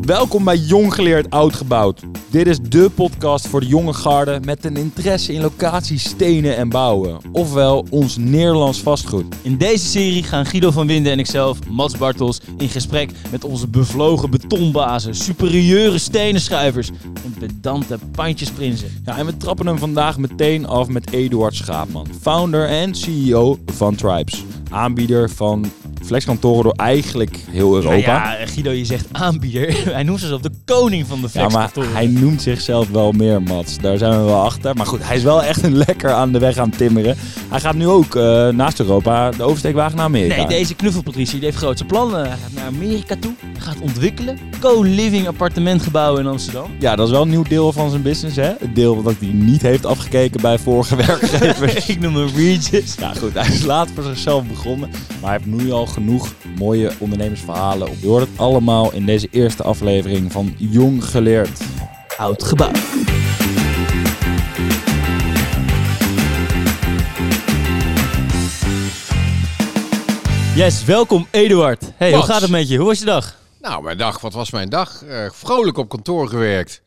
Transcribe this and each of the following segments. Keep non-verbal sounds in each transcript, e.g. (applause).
Welkom bij Jong Geleerd Oud Gebouwd. Dit is de podcast voor de jonge garde met een interesse in locaties, stenen en bouwen. Ofwel ons Nederlands vastgoed. In deze serie gaan Guido van Winden en ikzelf, Mats Bartels, in gesprek met onze bevlogen betonbazen, superieure stenenschuivers en pedante pandjesprinsen. Ja, en we trappen hem vandaag meteen af met Eduard Schaapman, founder en CEO van Tribes. Aanbieder van flexkantoren door eigenlijk heel Europa. Ja, ja, Guido, je zegt aanbieder. (laughs) Hij noemt zichzelf de koning van de Ja, maar flexkantoren. hij noemt zichzelf wel meer, Mats. Daar zijn we wel achter. Maar goed, hij is wel echt een (laughs) lekker aan de weg aan het timmeren. Hij gaat nu ook eh, naast Europa de oversteekwagen naar Amerika. Nee, deze knuffelpatricie die heeft grootse plannen. Hij gaat naar Amerika toe, gaat ontwikkelen. Co-living appartementgebouwen in Amsterdam. Ja, dat is wel een nieuw deel van zijn business, hè? Het deel dat hij niet heeft afgekeken bij vorige (laughs) werkgevers. Ik noem hem Regis. ja, goed, hij is laat voor zichzelf begonnen. Maar hij heeft nu al genoeg mooie ondernemersverhalen. Je hoort het allemaal in deze eerste aflevering van Jong Geleerd. Oud gebouw. Yes, welkom Eduard. Hey, hoe gaat het met je? Hoe was je dag? Nou, mijn dag, wat was mijn dag? Eh, vrolijk op kantoor gewerkt.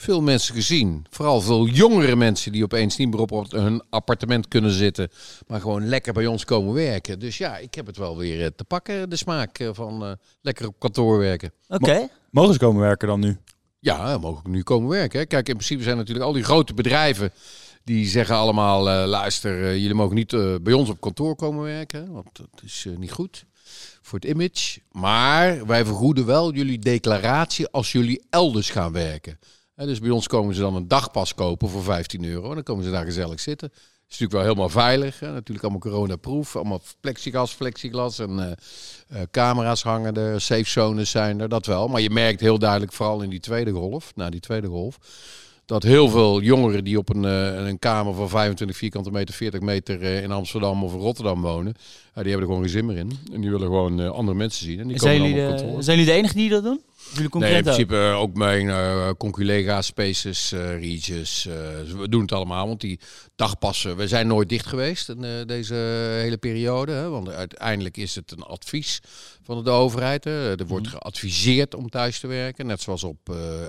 Veel mensen gezien. Vooral veel jongere mensen die opeens niet meer op hun appartement kunnen zitten. Maar gewoon lekker bij ons komen werken. Dus ja, ik heb het wel weer eh, te pakken, de smaak eh, van eh, lekker op kantoor werken. Oké. Mogen ze komen werken dan nu? Ja, mogen nu komen werken. hè. Kijk, in principe zijn natuurlijk al die grote bedrijven... die zeggen allemaal, eh, luister, jullie mogen niet eh, bij ons op kantoor komen werken. hè, Want dat is eh, niet goed voor het image. Maar wij vergoeden wel jullie declaratie als jullie elders gaan werken. Dus bij ons komen ze dan een dagpas kopen voor 15 euro. En dan komen ze daar gezellig zitten. is natuurlijk wel helemaal veilig. Hè? Natuurlijk allemaal coronaproof. Allemaal plexiglas, flexiglas en eh, eh, camera's hangen er. Safe zones zijn er, dat wel. Maar je merkt heel duidelijk, vooral in die tweede golf, na die tweede golf, dat heel veel jongeren die op een, eh, een kamer van 25 vierkante meter, 40 meter in Amsterdam of in Rotterdam wonen, die hebben er gewoon geen zin meer in. En die willen gewoon andere mensen zien. En die Zijn komen jullie, allemaal op de, zijn jullie de enige die dat doen? Nee, in principe ook mijn eh conculega, Spaces, eh Regis. eh, we doen het allemaal, want die dagpassen... We zijn nooit dicht geweest in deze hele periode. Hè, want uiteindelijk is het een advies van de overheid. Hè. Er wordt geadviseerd om thuis te werken. Net zoals op,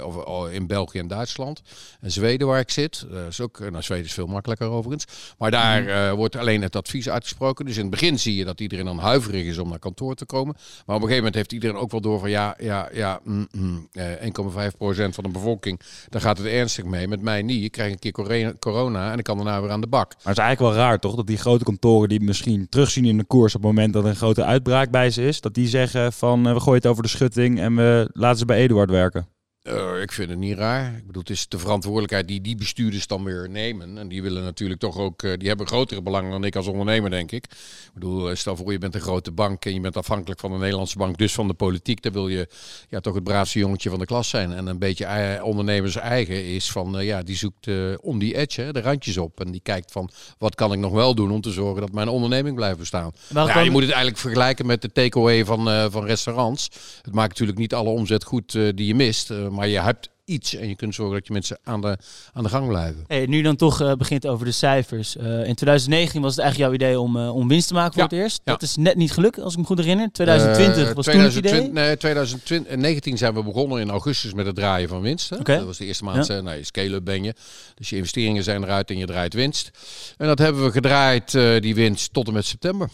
of, oh, in België en Duitsland. En Zweden waar ik zit. Dat is ook, nou, Zweden is veel makkelijker overigens. Maar daar eh, wordt alleen het advies uitgesproken. Dus in het begin zie je dat iedereen dan huiverig is om naar kantoor te komen. Maar op een gegeven moment heeft iedereen ook wel door van ja, ja, ja, mm, mm, eh, 1,5% van de bevolking, daar gaat het ernstig mee. Met mij niet. Ik krijg een keer corona- corona en ik kan daarna weer aan de bak. Maar het is eigenlijk wel raar, toch? Dat die grote kantoren die misschien terugzien in de koers op het moment dat er een grote uitbraak bij ze is, dat die zeggen van eh, we gooien het over de schutting en we laten ze bij Eduard werken. Eh, ik vind het niet raar. Ik bedoel, het is de verantwoordelijkheid die die bestuurders dan weer nemen. En die willen natuurlijk toch ook, eh, die hebben grotere belangen dan ik als ondernemer, denk ik. Ik bedoel, eh, stel voor je bent een grote bank en je bent afhankelijk van de Nederlandse bank, dus van de politiek. Dan wil je ja, toch het braafste jongetje van de klas zijn. En een beetje ondernemers eigen is van, ja, die zoekt om die edge, hè, de randjes op. En die kijkt van, wat kan ik nog wel doen om te zorgen dat mijn onderneming blijft bestaan. Ja, je moet het eigenlijk vergelijken met de takeaway van, van restaurants. Het maakt natuurlijk niet alle omzet goed die je mist. Maar je hebt iets en je kunt zorgen dat je mensen aan de, aan de gang blijven. Hey, nu dan toch eh, begint over de cijfers. Eh, in 2019 was het eigenlijk jouw idee om, eh, om winst te maken voor Ja, het eerst. ja. Dat is net niet gelukt, als ik me goed herinner. 2020 Eh, was toen het idee. 2020 Nee, 2019 zijn we begonnen in augustus met het draaien van winst. Oké. Dat was de eerste maand. eh, Nee, scale-up ben je. Dus je investeringen zijn eruit en je draait winst. En dat hebben we gedraaid, die winst, tot en met september.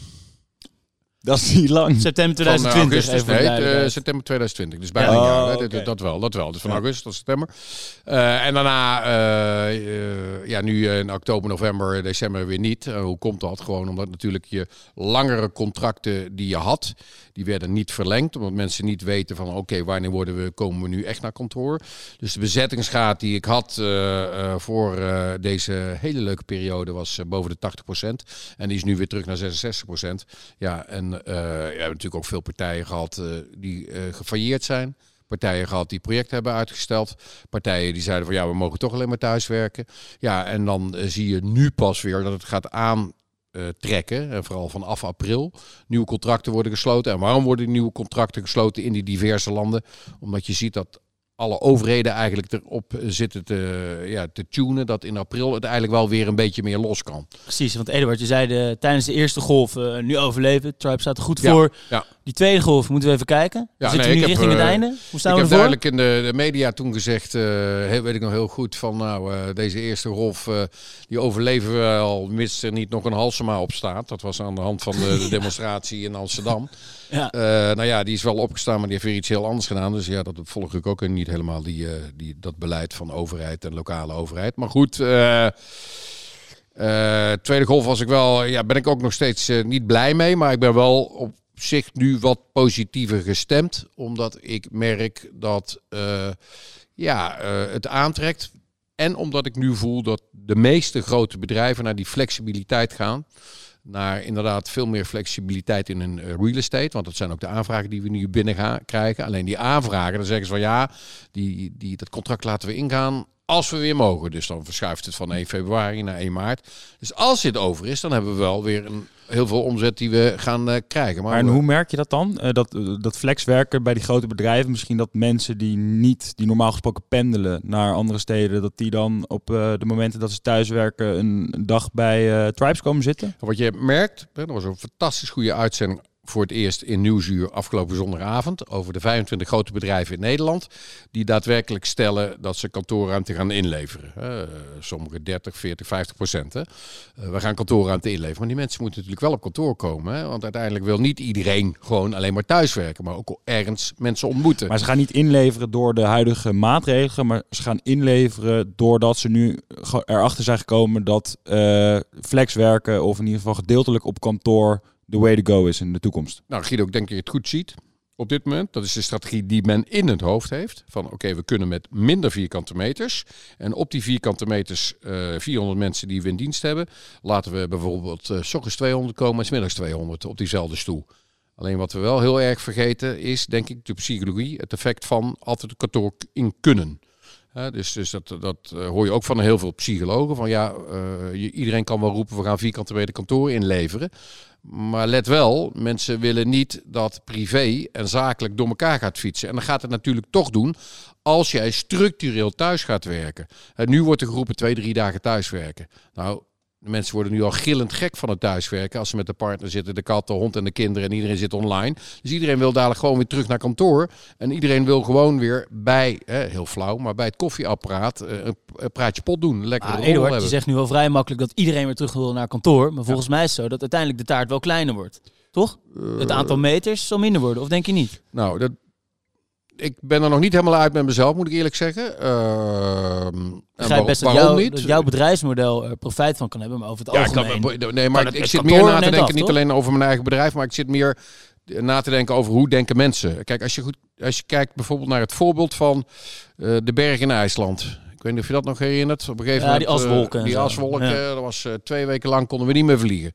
Dat is niet lang. September Van, eh, 2020. augustus, even voor de nee, eh, duidelijkheid. september 2020. Dus bijna Ja. een jaar. Oh, hè. Dat- wel, dat wel. Dus van Ja. augustus tot september. Eh, en daarna, eh, eh, ja, nu in oktober, november, december weer niet. Eh, hoe komt dat? Gewoon omdat natuurlijk je langere contracten die je had, die werden niet verlengd. Omdat mensen niet weten van, oké, wanneer worden we, komen we nu echt naar kantoor? Dus de bezettingsgraad die ik had eh, eh, voor eh, deze hele leuke periode was eh, boven de 80%. En die is nu weer terug naar 66%. Ja, en eh, we hebben natuurlijk ook veel partijen gehad eh, die eh gefailleerd zijn. Partijen gehad die projecten hebben uitgesteld. Partijen die zeiden van ja, we mogen toch alleen maar thuiswerken. Ja, en dan eh, zie je nu pas weer dat het gaat aan eh, trekken. En vooral vanaf april. Nieuwe contracten worden gesloten. En waarom worden nieuwe contracten gesloten in die diverse landen? Omdat je ziet dat alle overheden eigenlijk erop zitten te, ja, te tunen. Dat in april het eigenlijk wel weer een beetje meer los kan. Precies, want Eduard, je zei de, tijdens de eerste golf, eh, nu overleven. Tribe staat er goed Ja, voor. ja. Die tweede golf, moeten we even kijken. Ja, Zitten nee, we nu heb, richting het eh, einde? Hoe staan ik we heb ervoor? duidelijk in de, de media toen gezegd, eh, weet ik nog heel goed, van nou, eh, deze eerste golf, die overleven we al, mits er niet nog een Halsema op staat. Dat was aan de hand van de, de (laughs) demonstratie in Amsterdam. Ja. Nou ja, die is wel opgestaan, maar die heeft weer iets heel anders gedaan. Dus ja, dat volg ik ook niet helemaal, die, die, dat beleid van overheid en lokale overheid. Maar goed, eh, tweede golf was ik wel, ja, ben ik ook nog steeds niet blij mee. Maar ik ben wel op zich nu wat positiever gestemd. Omdat ik merk dat eh, ja, eh, het aantrekt. En omdat ik nu voel dat de meeste grote bedrijven naar die flexibiliteit gaan. Naar inderdaad veel meer flexibiliteit in hun eh, real estate. Want dat zijn ook de aanvragen die we nu binnen gaan krijgen. Alleen die aanvragen, dan zeggen ze van ja, die, die, dat contract laten we ingaan als we weer mogen. Dus dan verschuift het van 1 februari naar 1 maart. Dus als dit over is, dan hebben we wel weer een, heel veel omzet die we gaan eh, krijgen. Maar en hoe merk je dat dan? Eh, dat, eh, dat flexwerken bij die grote bedrijven, misschien dat mensen die niet, die normaal gesproken pendelen naar andere steden, dat die dan op de momenten dat ze thuiswerken een een dag bij Tribes komen zitten? Wat je merkt, er was een fantastisch goede uitzending voor het eerst in Nieuwsuur afgelopen zondagavond over de 25 grote bedrijven in Nederland die daadwerkelijk stellen dat ze kantoorruimte gaan inleveren. hè. sommige 30, 40, 50 procent. Eh, we gaan kantoorruimte inleveren, maar die mensen moeten natuurlijk wel op kantoor komen. Hè, want uiteindelijk wil niet iedereen gewoon alleen maar thuiswerken, maar ook ergens mensen ontmoeten. Maar ze gaan niet inleveren door de huidige maatregelen, maar ze gaan inleveren doordat ze nu erachter zijn gekomen dat eh, flexwerken of in ieder geval gedeeltelijk op kantoor de way to go is in de toekomst. Nou, Guido, ik denk dat je het goed ziet op dit moment. Dat is de strategie die men in het hoofd heeft. Van oké, we kunnen met minder vierkante meters. En op die vierkante meters, eh 400 mensen die we in dienst hebben, laten we bijvoorbeeld eh, s ochtends 200 komen en 's middags 200 op diezelfde stoel. Alleen wat we wel heel erg vergeten is, denk ik, de psychologie, het effect van altijd het kantoor in kunnen. Dus dus dat, dat eh, hoor je ook van heel veel psychologen. Van ja, eh, iedereen kan wel roepen, we gaan vierkante meter kantoor inleveren. Maar let wel, mensen willen niet dat privé en zakelijk door elkaar gaat fietsen. En dan gaat het natuurlijk toch doen als jij structureel thuis gaat werken. En nu wordt er geroepen twee, drie dagen thuiswerken. Nou, de mensen worden nu al gillend gek van het thuiswerken. Als ze met de partner zitten, de kat, de hond en de kinderen en iedereen zit online. Dus iedereen wil dadelijk gewoon weer terug naar kantoor. En iedereen wil gewoon weer bij, hè, heel flauw, maar bij het koffieapparaat eh, een, praatje pot doen. Lekker Ah, Eduard, je hebben. zegt nu wel vrij makkelijk dat iedereen weer terug wil naar kantoor. Maar volgens mij is het zo dat uiteindelijk de taart wel kleiner wordt. Toch? het aantal meters zal minder worden, of denk je niet? Nou, dat, ik ben er nog niet helemaal uit met mezelf, moet ik eerlijk zeggen. En Ik waar- best dat, niet? jouw bedrijfmodel er profijt van kan hebben, maar over het Ja, ik algemeen... kan, nee, maar ik, ik zit meer na te denken, af, niet alleen over mijn eigen bedrijf, maar ik zit meer na te denken over hoe denken mensen. Kijk, als je, goed, als je kijkt bijvoorbeeld naar het voorbeeld van eh, de berg in IJsland. Ik weet niet of je dat nog herinnert. Op een gegeven Ja, moment, die aswolken eh, en die aswolken, Ja. dat was eh, twee weken lang konden we niet meer vliegen.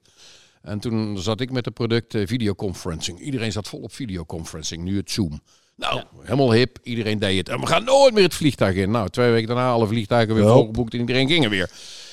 En toen zat ik met het product eh, videoconferencing. Iedereen zat vol op videoconferencing, nu het Zoom. Nou, Ja. helemaal hip, iedereen deed het. En we gaan nooit meer het vliegtuig in. Nou, twee weken daarna alle vliegtuigen weer volgeboekt en iedereen ging er weer.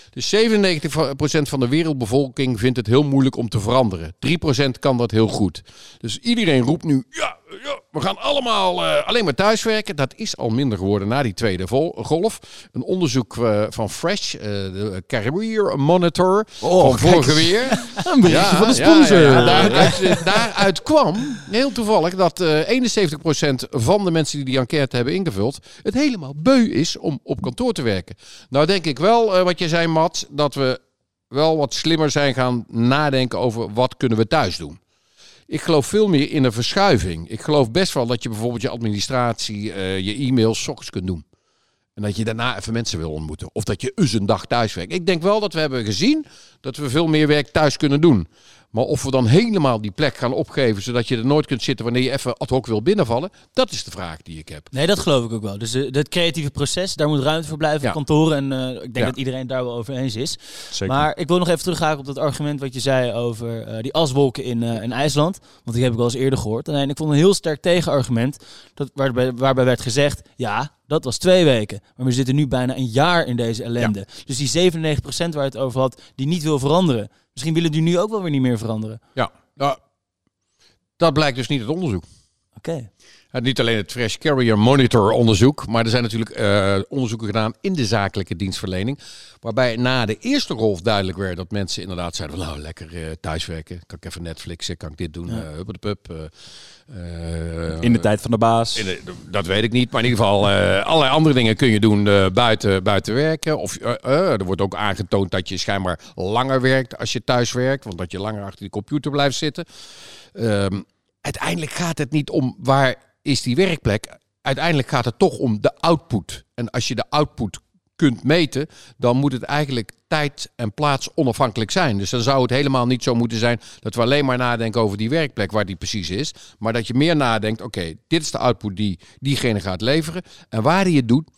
Dus 97% van de wereldbevolking vindt het heel moeilijk om te veranderen. 3% kan dat heel goed. Dus iedereen roept nu, ja, ja we gaan allemaal eh, alleen maar thuiswerken. Dat is al minder geworden na die tweede golf. Een onderzoek eh, van Fresh, eh, de Career Monitor, Oh, van vorige weer. (laughs) Een berichtje van de sponsor. ja. Daaruit, daaruit kwam, heel toevallig, dat eh 71% van de mensen die die enquête hebben ingevuld, het helemaal beu is om op kantoor te werken. Nou denk ik wel, wat je zei Mats, dat we wel wat slimmer zijn gaan nadenken over wat kunnen we thuis doen. Ik geloof veel meer in een verschuiving. Ik geloof best wel dat je bijvoorbeeld je administratie, eh, je e-mails, 's ochtends kunt doen. En dat je daarna even mensen wil ontmoeten. Of dat je eens een dag thuis werkt. Ik denk wel dat we hebben gezien dat we veel meer werk thuis kunnen doen. Maar of we dan helemaal die plek gaan opgeven, zodat je er nooit kunt zitten wanneer je even ad hoc wil binnenvallen, dat is de vraag die ik heb. Nee, dat geloof ik ook wel. Dus eh, het creatieve proces, daar moet ruimte voor blijven, Ja. kantoren. En eh, ik denk Ja. dat iedereen daar wel over eens is. Zeker. Maar ik wil nog even terughaken op dat argument wat je zei over eh, die aswolken in, eh, in IJsland. Want die heb ik al eens eerder gehoord. En ik vond een heel sterk tegenargument dat, waarbij, waarbij werd gezegd, ja, dat was twee weken. Maar we zitten nu bijna een jaar in deze ellende. Dus die 97% waar je het over had, die niet wil veranderen. Misschien willen die nu ook wel weer niet meer veranderen. Ja, nou, dat blijkt dus niet het onderzoek. Oké. Niet alleen het Fresh Carrier Monitor onderzoek, maar er zijn natuurlijk eh, onderzoeken gedaan in de zakelijke dienstverlening. Waarbij na de eerste golf duidelijk werd dat mensen inderdaad zeiden: van, Nou, lekker eh, thuiswerken. Kan ik even Netflixen? Kan ik dit doen? Ja. De pup. In de tijd van de baas. De- dat weet ik niet. Maar in ieder geval, eh, allerlei andere dingen kun je doen eh, buiten, buiten werken. Of eh, eh, er wordt ook aangetoond dat je schijnbaar langer werkt als je thuis werkt. Want dat je langer achter die computer blijft zitten. Ehm, uiteindelijk gaat het niet om waar is die werkplek. Uiteindelijk gaat het toch om de output. En als je de output kunt meten, dan moet het eigenlijk tijd en plaats onafhankelijk zijn. Dus dan zou het helemaal niet zo moeten zijn dat we alleen maar nadenken over die werkplek waar die precies is. Maar dat je meer nadenkt, oké, dit is de output die diegene gaat leveren. En waar die het doet,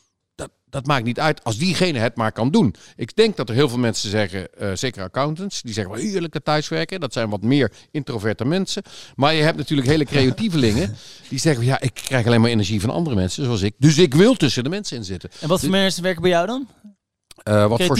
dat, maakt niet uit als diegene het maar kan doen. Ik denk dat er heel veel mensen zeggen, eh, zeker accountants, die zeggen wel heerlijke thuiswerken. Dat zijn wat meer introverte mensen. Maar je hebt natuurlijk hele creatievelingen (laughs) die zeggen, ja, ik krijg alleen maar energie van andere mensen, zoals ik. Dus ik wil tussen de mensen in zitten. En wat voor mensen werken bij jou dan? Eh, wat voor?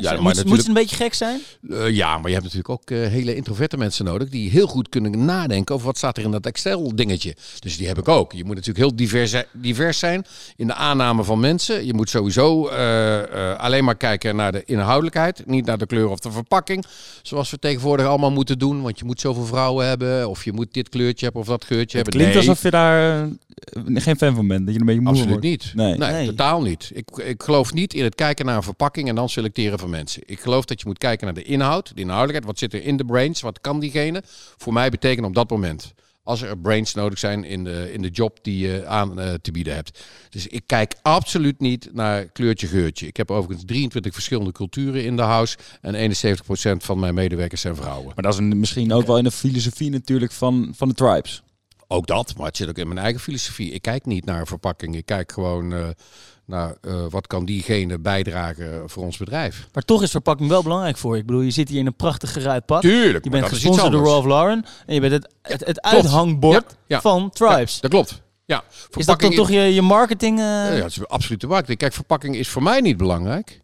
Ja, Moet- een beetje gek zijn? Eh, ja, maar je hebt natuurlijk ook eh, hele introverte mensen nodig die heel goed kunnen nadenken over wat staat er in dat Excel dingetje. Dus die heb ik ook. Je moet natuurlijk heel divers, divers zijn in de aanname van mensen. Je moet sowieso eh, eh, alleen maar kijken naar de inhoudelijkheid, niet naar de kleur of de verpakking. Zoals we tegenwoordig allemaal moeten doen, want je moet zoveel vrouwen hebben of je moet dit kleurtje hebben of dat kleurtje Het hebben. klinkt Nee. alsof je daar geen fan van bent. Dat je een beetje moe Absoluut wordt. niet. Nee. Nee, Nee. totaal niet. Ik, ik geloof niet in het kijken naar een verpakking en dan selecteren van mensen. Ik geloof dat je moet kijken naar de inhoud, de inhoudelijkheid. Wat zit er in de brains? Wat kan diegene voor mij betekenen op dat moment? Als er brains nodig zijn in de, in de job die je aan eh, te bieden hebt. Dus ik kijk absoluut niet naar kleurtje geurtje. Ik heb overigens 23 verschillende culturen in de house. En 71% van mijn medewerkers zijn vrouwen. Maar dat is een- misschien ook wel in de filosofie natuurlijk van, van de tribes. Ook dat, maar het zit ook in mijn eigen filosofie. Ik kijk niet naar verpakking. Ik kijk gewoon eh, naar eh, wat kan diegene bijdragen voor ons bedrijf. Maar toch is verpakking wel belangrijk voor je. Ik bedoel, je zit hier in een prachtig geruit pak. Tuurlijk, Je bent dat gesponsord door. Ralph Lauren. En je bent het, het, uithangbord Ja, ja. van Tribes. Ja, dat klopt. Ja, is dat dan toch je, je marketing? eh? Ja, het is absoluut de marketing. Kijk, verpakking is voor mij niet belangrijk.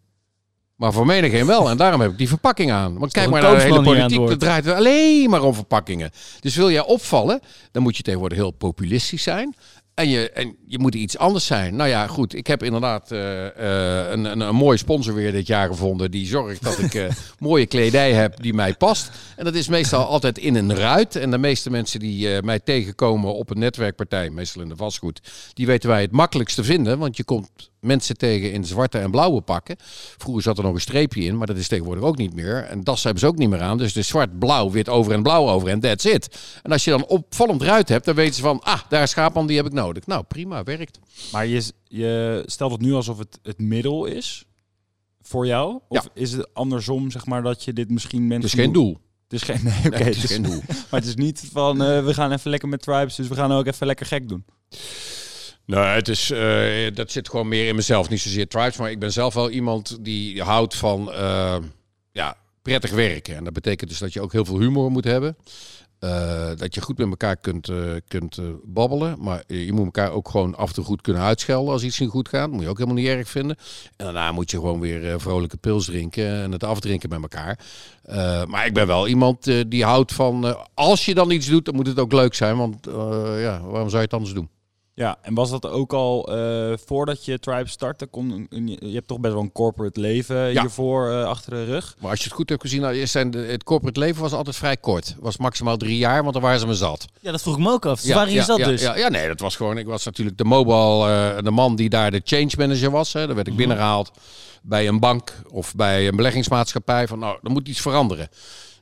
Maar voor menigeen wel. En daarom heb ik die verpakking aan. Want kijk maar naar de hele politiek. Dat draait alleen maar om verpakkingen. Dus wil jij opvallen, dan moet je tegenwoordig heel populistisch zijn. En je, en je moet iets anders zijn. Nou ja, goed. Ik heb inderdaad eh, eh, een, een, een mooie sponsor weer dit jaar gevonden. Die zorgt dat ik eh, (laughs) mooie kledij heb die mij past. En dat is meestal altijd in een ruit. En de meeste mensen die mij tegenkomen op een netwerkpartij, meestal in de vastgoed, die weten wij het makkelijkste vinden. Want je komt mensen tegen in zwarte en blauwe pakken. Vroeger zat er nog een streepje in, maar dat is tegenwoordig ook niet meer. En das hebben ze ook niet meer aan. Dus is zwart, blauw, wit over en blauw over en that's it. En als je dan opvallend ruit hebt, dan weten ze van, ah, daar is Schaapman, die heb ik nodig. Nou, prima, werkt. Maar je, je stelt het nu alsof het het middel is voor jou? Of is het andersom, zeg maar, dat je dit misschien mensen... Het is geen doel. Het is geen... (laughs) Nee, oké. Nee, het is dus- geen doel. (laughs) maar het is niet van, eh, we gaan even lekker met tribes, dus we gaan ook even lekker gek doen. Nee, het is, eh, dat zit gewoon meer in mezelf. Niet zozeer tribes, maar ik ben zelf wel iemand die houdt van eh, ja, prettig werken. En dat betekent dus dat je ook heel veel humor moet hebben. Eh, dat je goed met elkaar kunt, kunt babbelen. Maar je moet elkaar ook gewoon af en toe goed kunnen uitschelden als iets niet goed gaat. moet je ook helemaal niet erg vinden. En daarna moet je gewoon weer vrolijke pils drinken en het afdrinken met elkaar. Maar ik ben wel iemand die houdt van... als je dan iets doet, dan moet het ook leuk zijn. Want ja, waarom zou je het anders doen? Ja, en was dat ook al eh, voordat je Tribe startte? Kon, je hebt toch best wel een corporate leven Ja. hiervoor eh, achter de rug. Maar als je het goed hebt gezien, nou, zijn de, het corporate leven was altijd vrij kort. Was maximaal drie jaar, want dan waren ze me zat. Ja, dat vroeg ik me ook af. Waarin is dat ja, dus? Ja, ja, nee, dat was gewoon. Ik was natuurlijk de mobile, eh, de man die daar de change manager was. Hè. Daar werd ik Mhm. binnengehaald bij een bank of bij een beleggingsmaatschappij. Van nou, er moet iets veranderen.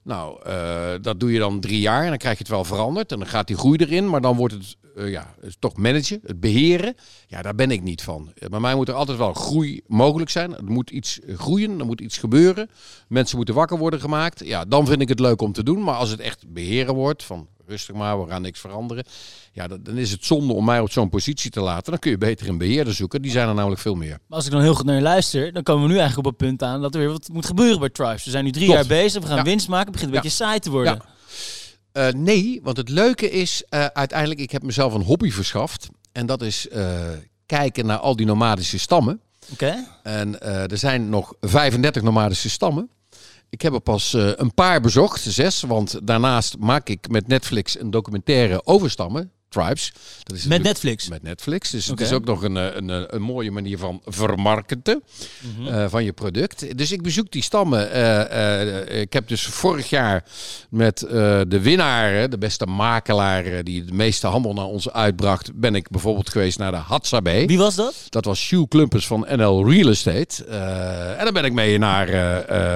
Nou, eh, dat doe je dan drie jaar en dan krijg je het wel veranderd. En dan gaat die groei erin, maar dan wordt het eh, ja, toch managen, het beheren. Ja, daar ben ik niet van. Eh, Bij mij moet er altijd wel groei mogelijk zijn. Er moet iets eh, groeien, er moet iets gebeuren. Mensen moeten wakker worden gemaakt. Ja, dan vind ik het leuk om te doen. Maar als het echt beheren wordt, van rustig maar, we gaan niks veranderen. Ja, dan is het zonde om mij op zo'n positie te laten. Dan kun je beter een beheerder zoeken. Die zijn er namelijk veel meer. Maar als ik dan heel goed naar je luister, dan komen we nu eigenlijk op het punt aan dat er weer wat moet gebeuren bij Tribes. We zijn nu drie jaar bezig, we gaan Ja. winst maken, het begint een Ja. beetje saai te worden. Ja. Eh, nee, want het leuke is eh, uiteindelijk, ik heb mezelf een hobby verschaft. En dat is eh, kijken naar al die nomadische stammen. Oké? En er zijn nog 35 nomadische stammen. Ik heb er pas een paar bezocht, zes. Want daarnaast maak ik met Netflix een documentaire over stammen. Tribes. Dat is Met Netflix. Met Netflix. Dus het is ook nog een, eh, een, eh, een mooie manier van vermarkten Mhm. eh, van je product. Dus ik bezoek die stammen. Ik heb dus vorig jaar met de winnaar, de beste makelaar die de meeste handel naar ons uitbracht, ben ik bijvoorbeeld geweest naar de Hatsabe. Wie was dat? Dat was Sjoe Klumpers van NL Real Estate. En dan ben ik mee naar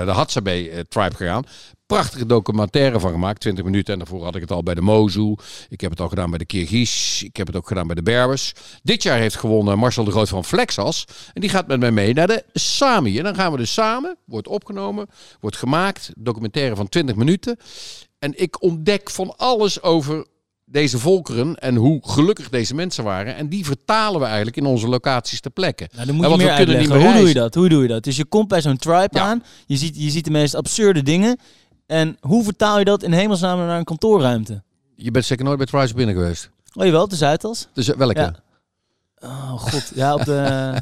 de Hatsabe Tribe gegaan. Prachtige documentaire van gemaakt, 20 minuten. En daarvoor had ik het al bij de Mozu. Ik heb het al gedaan bij de Kirgiz. Ik heb het ook gedaan bij de Berbers. Dit jaar heeft gewonnen Marcel de Groot van Flexas. En die gaat met mij mee naar de Sami. En dan gaan we dus samen, wordt opgenomen, wordt gemaakt. Documentaire van 20 minuten. En ik ontdek van alles over deze volkeren en hoe gelukkig deze mensen waren. En die vertalen we eigenlijk in onze locaties ter plekke. Nou, dan moet je meer we kunnen uitleggen. niet meer Hoe doe je dat? Hoe doe je dat? Dus je komt bij zo'n tribe Ja. aan. Je ziet, je ziet de meest absurde dingen. En hoe vertaal je dat in hemelsnaam naar een kantoorruimte? Je bent zeker nooit bij Trice binnen geweest. Oh jawel, de Zuidas? Dus eh, welke? Ja. Oh god, ja op de...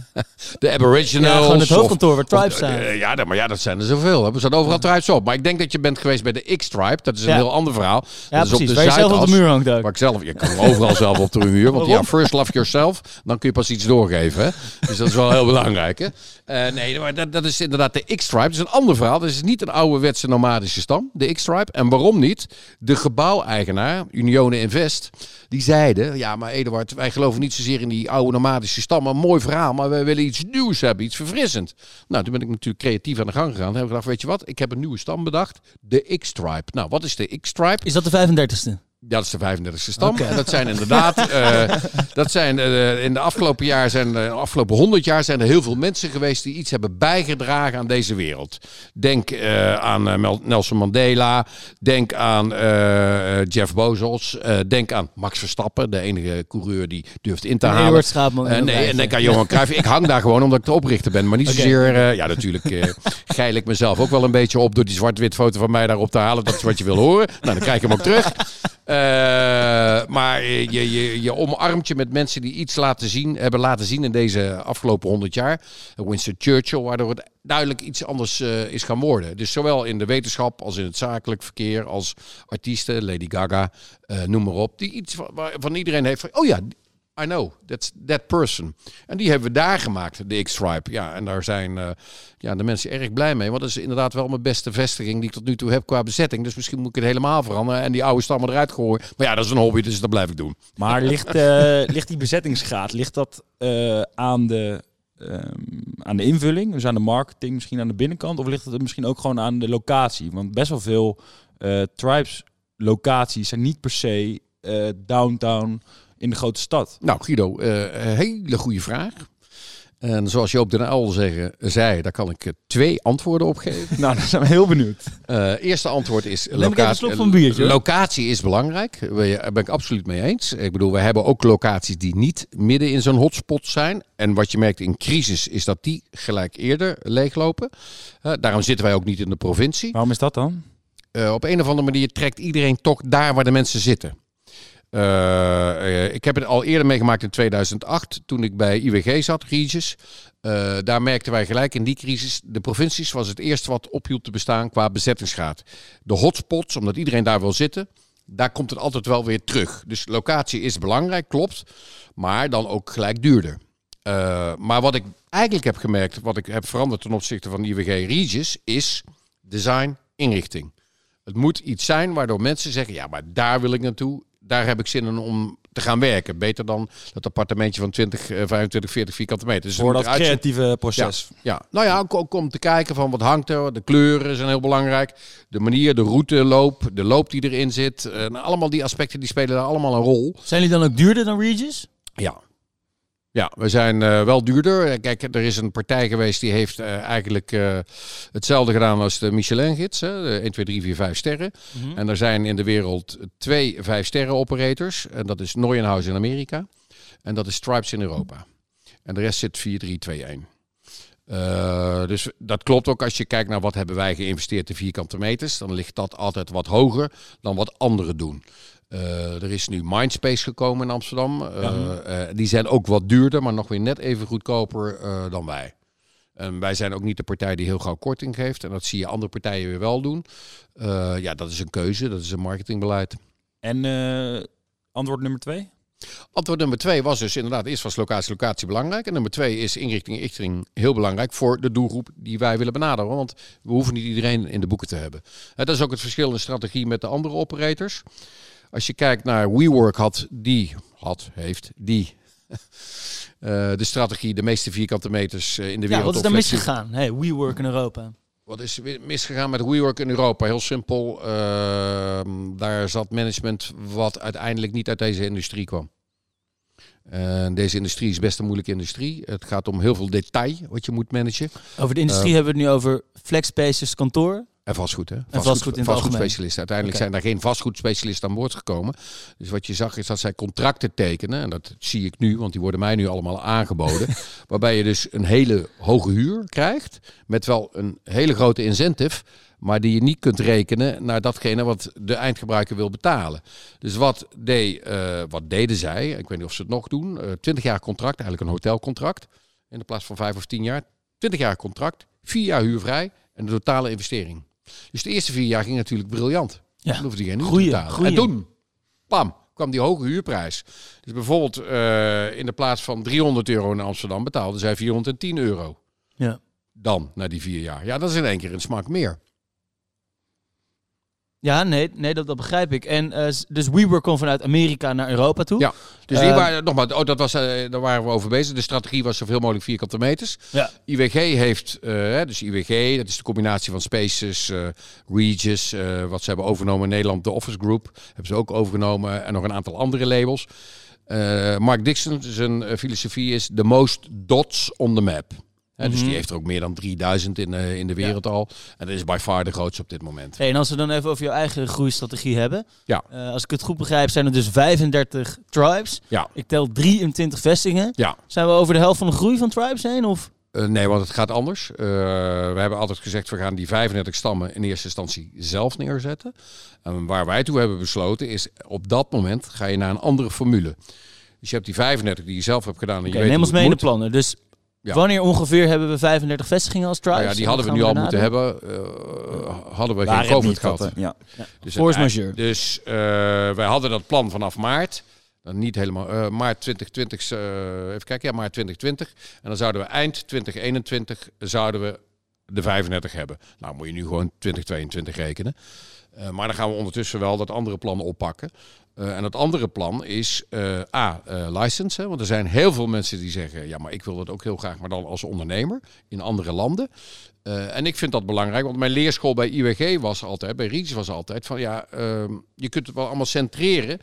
De Aboriginals. ja, gewoon het of- hoofdkantoor waar of- tribes zijn. eh, ja, maar ja, dat zijn er zoveel. We staan overal tribes op. Maar ik denk dat je bent geweest bij de X-Tribe. Dat is een Ja. heel ander verhaal. Ja, dat is op precies. de Waar je zelf op de muur hangt ook. Waar ik zelf, je kan overal zelf op de muur. Want ja, first love yourself. Dan kun je pas iets doorgeven. Hè? Dus dat is wel heel belangrijk. Hè? Eh, nee, maar dat, dat is inderdaad de X-Tribe. Dat is een ander verhaal. Dat is niet een ouderwetse nomadische stam. De X-Tribe. En waarom niet? De gebouweigenaar, Unione Invest, die zeiden... Ja, maar Eduard, wij geloven niet zozeer in die oude nomadische stam. Een mooi verhaal, maar wij willen iets nieuws hebben. Iets verfrissend. Nou, toen ben ik natuurlijk creatief aan de gang gegaan. Toen heb ik gedacht, weet je wat? Ik heb een nieuwe stam bedacht. De X-Tribe. Nou, wat is de X-Tribe? Is dat de 35ste? Ja, dat is de 35e stam. En dat zijn inderdaad, (laughs) eh, dat zijn eh, in de afgelopen jaar zijn, de afgelopen 100 jaar zijn er heel veel mensen geweest die iets hebben bijgedragen aan deze wereld. Denk eh, aan Nelson Mandela, denk aan Jeff Bezos, eh, denk aan Max Verstappen, de enige coureur die durft in te En halen. Nee, en denk aan Johan Cruijff. Ik hang daar gewoon omdat ik de oprichter ben. Maar niet zozeer... ja, natuurlijk geil ik mezelf ook wel een beetje op... door die zwart-wit foto van mij daarop te halen. Dat is wat je wil horen. Nou, dan krijg ik hem ook terug. Eh, maar je, je, je omarmt je met mensen die iets laten zien, hebben laten zien in deze afgelopen 100 jaar. Winston Churchill, waardoor het duidelijk iets anders eh, is gaan worden. Dus zowel in de wetenschap als in het zakelijk verkeer, als artiesten, Lady Gaga, eh, noem maar op. Die iets van, van iedereen heeft oh ja, I know, that's that person. En die hebben we daar gemaakt, de X-Tribe. Ja, en daar zijn eh, ja, de mensen erg blij mee. Want dat is inderdaad wel mijn beste vestiging die ik tot nu toe heb qua bezetting. Dus misschien moet ik het helemaal veranderen en die oude stammen eruit gooien. Maar ja, dat is een hobby, dus dat blijf ik doen. Maar (laughs) ligt, eh, ligt die bezettingsgraad, ligt dat eh, aan, de, ehm, aan de invulling, dus aan de marketing, misschien aan de binnenkant? Of ligt het misschien ook gewoon aan de locatie? Want best wel veel tribes locaties zijn niet per se downtown in de grote stad. Nou, Guido, eh, een hele goede vraag. En zoals Joop den Uyl zeggen, zei, daar kan ik eh, twee antwoorden op geven. (laughs) Nou, daar zijn we heel benieuwd. Eh, eerste antwoord is... Van biertje, hoor. Locatie is belangrijk. Daar ben ik absoluut mee eens. Ik bedoel, we hebben ook locaties die niet midden in zo'n hotspot zijn. En wat je merkt in crisis is dat die gelijk eerder leeglopen. Daarom zitten wij ook niet in de provincie. Waarom is dat dan? Op een of andere manier trekt iedereen toch daar waar de mensen zitten. Eh, eh, ik heb het al eerder meegemaakt in 2008, toen ik bij IWG zat, Regis. Eh, daar merkten wij gelijk in die crisis, de provincies was het eerste wat ophield te bestaan qua bezettingsgraad. De hotspots, omdat iedereen daar wil zitten, daar komt het altijd wel weer terug. Dus locatie is belangrijk, klopt, maar dan ook gelijk duurder. Maar wat ik eigenlijk heb gemerkt, wat ik heb veranderd ten opzichte van IWG Regis, is design, inrichting. Het moet iets zijn waardoor mensen zeggen, ja, maar daar wil ik naartoe. Daar heb ik zin in om te gaan werken. Beter dan dat appartementje van 20, eh, 25, 40 vierkante meter. Dus Voor het dat creatieve proces. ja, nou ja, ook, ook om te kijken van wat hangt er. De kleuren zijn heel belangrijk. De manier, de routeloop, de loop die erin zit. Nou, allemaal die aspecten die spelen daar allemaal een rol. Zijn jullie dan ook duurder dan Regis? Ja. Ja, we zijn eh, wel duurder. Eh, Kijk, er is een partij geweest die heeft eh, eigenlijk eh, hetzelfde gedaan als de Michelin-gids. hè, De 1, 2, 3, 4, 5 sterren. En er zijn in de wereld twee vijf sterren operators. En dat is Neuenhuis in Amerika. En dat is Stripes in Europa. En de rest zit 4, 3, 2, 1. Eh, dus dat klopt ook als je kijkt naar wat hebben wij geïnvesteerd in vierkante meters. Dan ligt dat altijd wat hoger dan wat anderen doen. Eh, er is nu Mindspace gekomen in Amsterdam. Eh, eh, die zijn ook wat duurder, maar nog weer net even goedkoper dan wij. En wij zijn ook niet de partij die heel gauw korting geeft. En dat zie je andere partijen weer wel doen. Ja, dat is een keuze, dat is een marketingbeleid. En antwoord nummer twee? Antwoord nummer twee was dus inderdaad, eerst was locatie, locatie belangrijk. En nummer twee is inrichting, inrichting heel belangrijk voor de doelgroep die wij willen benaderen. Want we hoeven niet iedereen in de boeken te hebben. Dat is ook het verschil in strategie met de andere operators. Als je kijkt naar WeWork had die, had, heeft die (laughs) eh, de strategie, de meeste vierkante meters eh, in de Ja, wereld. wat is daar flexibel- misgegaan? Hey, WeWork in Europa. Wat is er misgegaan met WeWork in Europa? Heel simpel. ehm, daar zat management wat uiteindelijk niet uit deze industrie kwam. Deze industrie is best een moeilijke industrie. Het gaat om heel veel detail wat je moet managen. Over de industrie Eh, hebben we het nu over flexspaces kantoor. En vastgoed, hè? vastgoed algemeen. vastgoedspecialisten. Uiteindelijk zijn daar geen vastgoedspecialisten aan boord gekomen. Dus wat je zag is dat zij contracten tekenen. En dat zie ik nu, want die worden mij nu allemaal aangeboden. (laughs) waarbij je dus een hele hoge huur krijgt. Met wel een hele grote incentive. Maar die je niet kunt rekenen naar datgene wat de eindgebruiker wil betalen. Dus wat, deed, eh, wat deden zij? Ik weet niet of ze het nog doen. eh 20 jaar contract, eigenlijk een hotelcontract. In de plaats van 5 of 10 jaar. 20 jaar contract, 4 jaar huurvrij en de totale investering. Dus de eerste vier jaar ging natuurlijk briljant. Ja. Dan hoefde je geen goeie. En toen, pam, kwam die hoge huurprijs. Dus bijvoorbeeld eh, in de plaats van 300 euro in Amsterdam betaalden zij 410 euro. Ja. Dan, na die vier jaar. Ja, dat is in één keer een smak meer. Ja, nee, nee dat, dat begrijp ik. En eh, dus WeWork kwam vanuit Amerika naar Europa toe. Ja. Dus die Eh, waren, nogmaals, oh, dat was, eh, daar waren we over bezig. De strategie was zoveel mogelijk vierkante meters. Ja. IWG heeft, eh, dus IWG, dat is de combinatie van Spaces, Regis, wat ze hebben overgenomen in Nederland, de Office Group, hebben ze ook overgenomen en nog een aantal andere labels. Mark Dixon, zijn filosofie is the most dots on the map. Dus Mhm. die heeft er ook meer dan 3000 in, eh, in de wereld al. En dat is by far de grootste op dit moment. Hey, en als we dan even over jouw eigen groeistrategie hebben. Ja. Eh, als ik het goed begrijp, zijn er dus 35 tribes. Ja. Ik tel 23 vestigingen. Ja. Zijn we over de helft van de groei van tribes heen? Of? Eh, nee, want het gaat anders. We hebben altijd gezegd, we gaan die 35 stammen in eerste instantie zelf neerzetten. En waar wij toe hebben besloten is, op dat moment ga je naar een andere formule. Dus je hebt die 35 die je zelf hebt gedaan. En je weet neem ons mee in de plannen. Dus Ja. wanneer ongeveer hebben we 35 vestigingen als tribes? Nou ja, die En hadden we nu al moeten hebben. eh, hadden we Waar geen COVID gehad. had, eh, ja. Dus, Force het- majeure. dus eh, wij hadden dat plan vanaf maart. Nou, niet helemaal. eh, maart 2020. eh, even kijken. Ja, maart 2020. En dan zouden we eind 2021 zouden we de 35 hebben. Nou moet je nu gewoon 2022 rekenen. Eh, maar dan gaan we ondertussen wel dat andere plan oppakken. Eh, en dat andere plan is eh, A, license. Want er zijn heel veel mensen die zeggen... ja, maar ik wil dat ook heel graag, maar dan als ondernemer in andere landen. En ik vind dat belangrijk, want mijn leerschool bij IWG was altijd... bij Reach was altijd van ja, ehm, je kunt het wel allemaal centreren...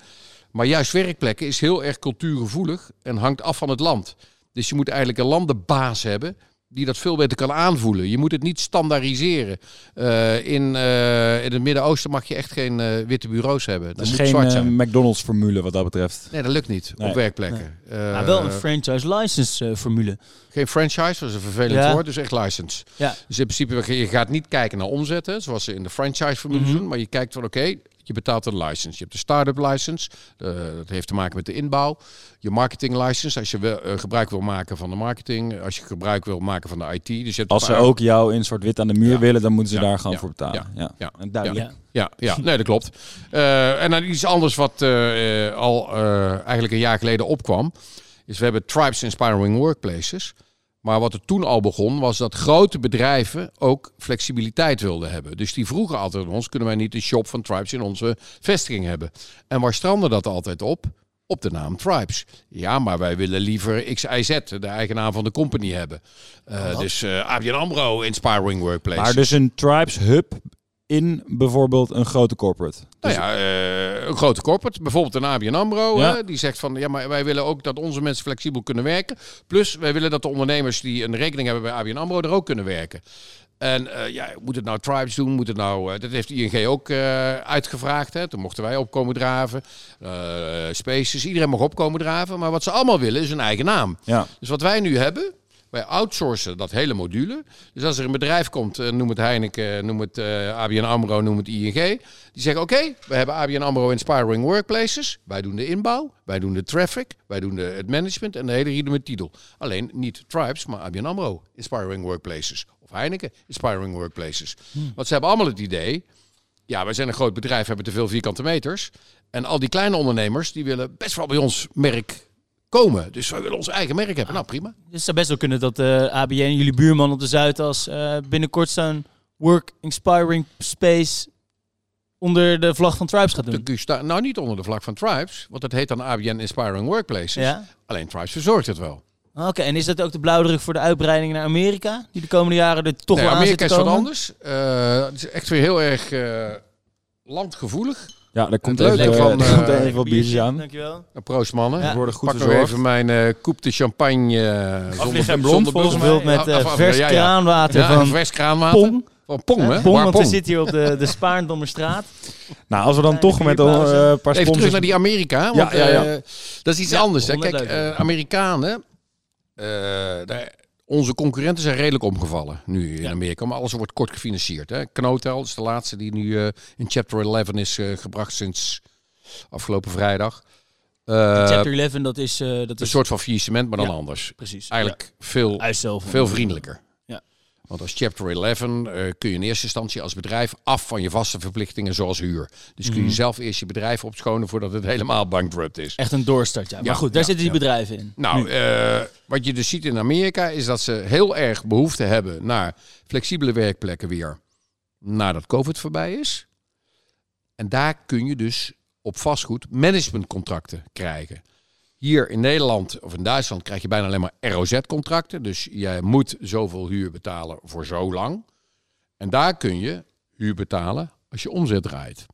maar juist werkplekken is heel erg cultuurgevoelig en hangt af van het land. Dus je moet eigenlijk een landenbaas hebben die dat veel beter kan aanvoelen. Je moet het niet standaardiseren. Eh, in, eh, in het Midden-Oosten mag je echt geen eh, witte bureaus hebben. Dat is geen zwart eh, zijn. McDonald's formule wat dat betreft. Nee, dat lukt niet Nee. op werkplekken. Eh, Maar wel een franchise license eh, formule. geen franchise, dat is een vervelend Ja. woord, dus echt license. Ja. Dus in principe, je gaat niet kijken naar omzetten, zoals ze in de franchise-formule Mhm. doen, maar je kijkt van oké, je betaalt een license. Je hebt de start-up license, eh, dat heeft te maken met de inbouw. Je marketing license, als je wel, eh, gebruik wil maken van de marketing, als je gebruik wil maken van de IT. Dus je hebt Als ze paar- ook jou in soort wit aan de muur Ja. willen, dan moeten ze Ja. daar gewoon Ja. voor betalen. Ja, Ja. En duidelijk. Ja. Ja, ja, nee, dat klopt. Eh, en dan iets anders wat eh, eh, al eh, eigenlijk een jaar geleden opkwam, is we hebben Tribes Inspiring Workplaces. Maar wat er toen al begon, was dat grote bedrijven ook flexibiliteit wilden hebben. Dus die vroegen altijd aan ons, kunnen wij niet een shop van Tribes in onze vestiging hebben? En waar strandde dat altijd op? Op de naam Tribes. Ja, maar wij willen liever XIZ, de eigenaar van de company, hebben. Eh, dus eh ABN AMRO Inspiring Workplaces. Maar dus een Tribes hub in bijvoorbeeld een grote corporate. Nou ja, eh, een grote corporate, bijvoorbeeld een ABN AMRO, Ja. die zegt van ja, maar wij willen ook dat onze mensen flexibel kunnen werken. Plus, wij willen dat de ondernemers die een rekening hebben bij ABN AMRO er ook kunnen werken. En eh, ja, moet het nou Tribes doen? Moet het nou, eh, dat heeft ING ook uitgevraagd. Hè. Toen mochten wij opkomen draven. Spaces, iedereen mag opkomen draven. Maar wat ze allemaal willen is een eigen naam. Ja. Dus wat wij nu hebben, wij outsourcen dat hele module. Dus als er een bedrijf komt, eh, noem het Heineken, noem het eh, ABN AMRO, noem het ING. Die zeggen, oké, we hebben ABN AMRO Inspiring Workplaces. Wij doen de inbouw, wij doen de traffic, wij doen de, het management en de hele riedel met titel. Alleen niet Tribes, maar ABN AMRO Inspiring Workplaces. Of Heineken Inspiring Workplaces. Want ze hebben allemaal het idee, ja, wij zijn een groot bedrijf, hebben te veel vierkante meters. En al die kleine ondernemers, die willen best wel bij ons merk komen. Dus wij willen ons eigen merk hebben. Nou, prima. Dus het zou best wel kunnen dat eh ABN, jullie buurman op de Zuidas, eh, binnenkort zo'n Work Inspiring Space onder de vlag van Tribes gaat doen. sta- nou, niet onder de vlag van Tribes, want dat heet dan ABN Inspiring Workplaces. Ja? Alleen Tribes verzorgt het wel. Oké, en is dat ook de blauwdruk voor de uitbreiding naar Amerika? Die de komende jaren er toch Nee, wel aan Amerika is wat anders. Eh, het is echt weer heel erg landgevoelig. Ja, daar komt even, leuke van, (laughs) er komt eh, even wat biertjes aan. Dankjewel. Nou, Proost mannen. Ja. We worden goed Pak nog even mijn eh coupe de champagne. eh, Afliggen en blond, volgens mij. Gevuld met eh, vers ja, ja. kraanwater Ja, van vers kraanwater. Pong. Van Pong, hè? Pong, want we zitten hier op de, de Spaarndammerstraat. Nou, als we dan toch met een eh, paar Even terug sponsors... naar die Amerika. Want, Ja, ja, ja. eh, dat is iets Ja, anders. Kijk, leuk. eh, Amerikanen, eh, daar, onze concurrenten zijn redelijk omgevallen nu in Amerika. Maar alles wordt kort gefinancierd. Hè. Knotel is de laatste die nu eh, in Chapter 11 is eh, gebracht sinds afgelopen vrijdag. Eh, Chapter 11, dat is... dat een is soort van faillissement, maar dan Ja. anders. precies. Eigenlijk veel, veel vriendelijker. Want als Chapter 11 eh, kun je in eerste instantie als bedrijf af van je vaste verplichtingen zoals huur. Dus kun je Mhm. zelf eerst je bedrijf opschonen voordat het helemaal bankrupt is. Echt een doorstart, ja. Maar Ja, goed, daar ja, zitten die ja. bedrijven in. Nou, eh, wat je dus ziet in Amerika is dat ze heel erg behoefte hebben naar flexibele werkplekken weer nadat COVID voorbij is. En daar kun je dus op vastgoed managementcontracten krijgen. Hier in Nederland of in Duitsland krijg je bijna alleen maar ROZ-contracten. Dus jij moet zoveel huur betalen voor zo lang. En daar kun je huur betalen als je omzet draait.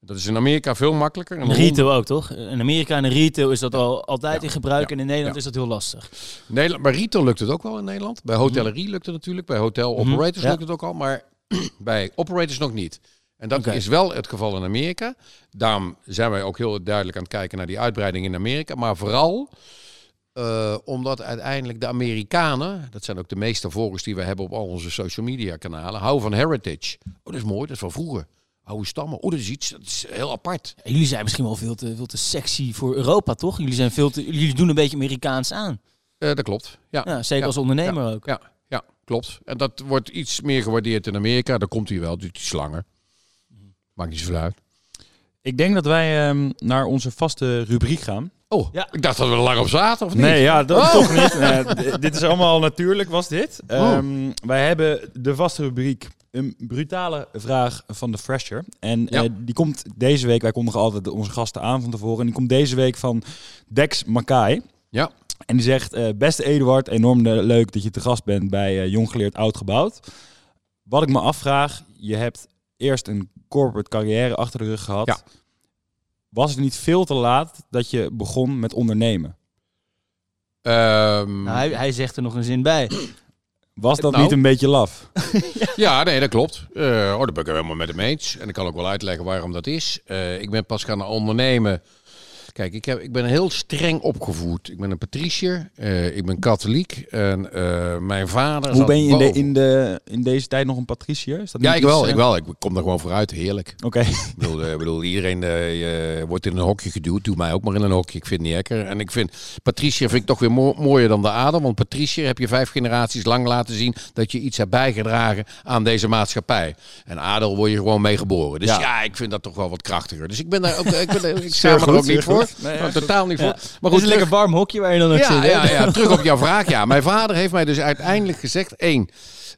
Dat is in Amerika veel makkelijker. En retail ook, toch? In Amerika en in retail is dat al altijd Ja. in gebruik. Ja. En in Nederland is dat heel lastig. Nederland, bij retail lukt het ook wel in Nederland. Bij hotellerie lukt het natuurlijk. Bij hotel operators Mhm, ja. lukt het ook al. Maar (clears throat) bij operators nog niet. En dat is wel het geval in Amerika. Daarom zijn wij ook heel duidelijk aan het kijken naar die uitbreiding in Amerika. Maar vooral eh, omdat uiteindelijk de Amerikanen, dat zijn ook de meeste volgers die we hebben op al onze social media kanalen, houden van heritage. Oh, dat is mooi, dat is van vroeger. Oude stammen. Oh, dat is iets, dat is heel apart. Jullie zijn misschien wel veel te, veel te sexy voor Europa, toch? Jullie, zijn veel te, jullie doen een beetje Amerikaans aan. Eh, dat klopt. Ja. Ja, zeker Ja. als ondernemer ook. Ja, ja, klopt. En dat wordt iets meer gewaardeerd in Amerika. Daar komt hij wel, duurt iets langer. Maakt niet zoveel uit. Ik denk dat wij ehm, naar onze vaste rubriek gaan. Oh, Ja. ik dacht dat we er lang op zaten, of niet? Nee, ja, dat Oh. toch niet. Dit is allemaal natuurlijk, was dit. Ehm, wij hebben de vaste rubriek. Een brutale vraag van de Fresher. En Ja. eh, die komt deze week, wij kondigen altijd onze gasten aan van tevoren. En die komt deze week van Dex Makai. Ja. En die zegt, eh, beste Eduard, enorm leuk dat je te gast bent bij eh, Jong Geleerd Oud Gebouwd. Wat ik me afvraag, je hebt eerst een corporate carrière achter de rug gehad. Ja. Was het niet veel te laat dat je begon met ondernemen? Ehm, Nou, hij, hij zegt er nog een zin bij. Was dat Nou. niet een beetje laf? (laughs) Ja, nee, dat klopt. Eh, oh, daar ben ik helemaal met hem eens. En ik kan ook wel uitleggen waarom dat is. Eh, ik ben pas gaan ondernemen. Kijk, ik, heb, ik ben heel streng opgevoed. Ik ben een patricier. eh, ik ben katholiek. En eh, mijn vader. Hoe ben je in, de, in, de, in deze tijd nog een patricier? Is dat Ja, ik wel, eh, ik wel. Ik kom er gewoon vooruit. Heerlijk. Oké, Ik bedoel, bedoel iedereen wordt in een hokje geduwd. Doe mij ook maar in een hokje. Ik vind het niet lekker. En ik vind Patricia vind ik toch weer mo- mooier dan de adem. Want Patricia heb je vijf generaties lang laten zien dat je iets hebt bijgedragen aan deze maatschappij. En adel word je gewoon mee geboren. Dus ja. Ja. ik vind dat toch wel wat krachtiger. Dus ik ben daar ook, ik, ben, er- ik (laughs) sta er ook niet voor. Goed. Nee, Nou, totaal niet voor. Maar Het is goed, een lekker warm hokje waar je dan ook ja, zit. ja, ja, terug op jouw vraag. Ja, mijn vader heeft mij dus uiteindelijk gezegd: één,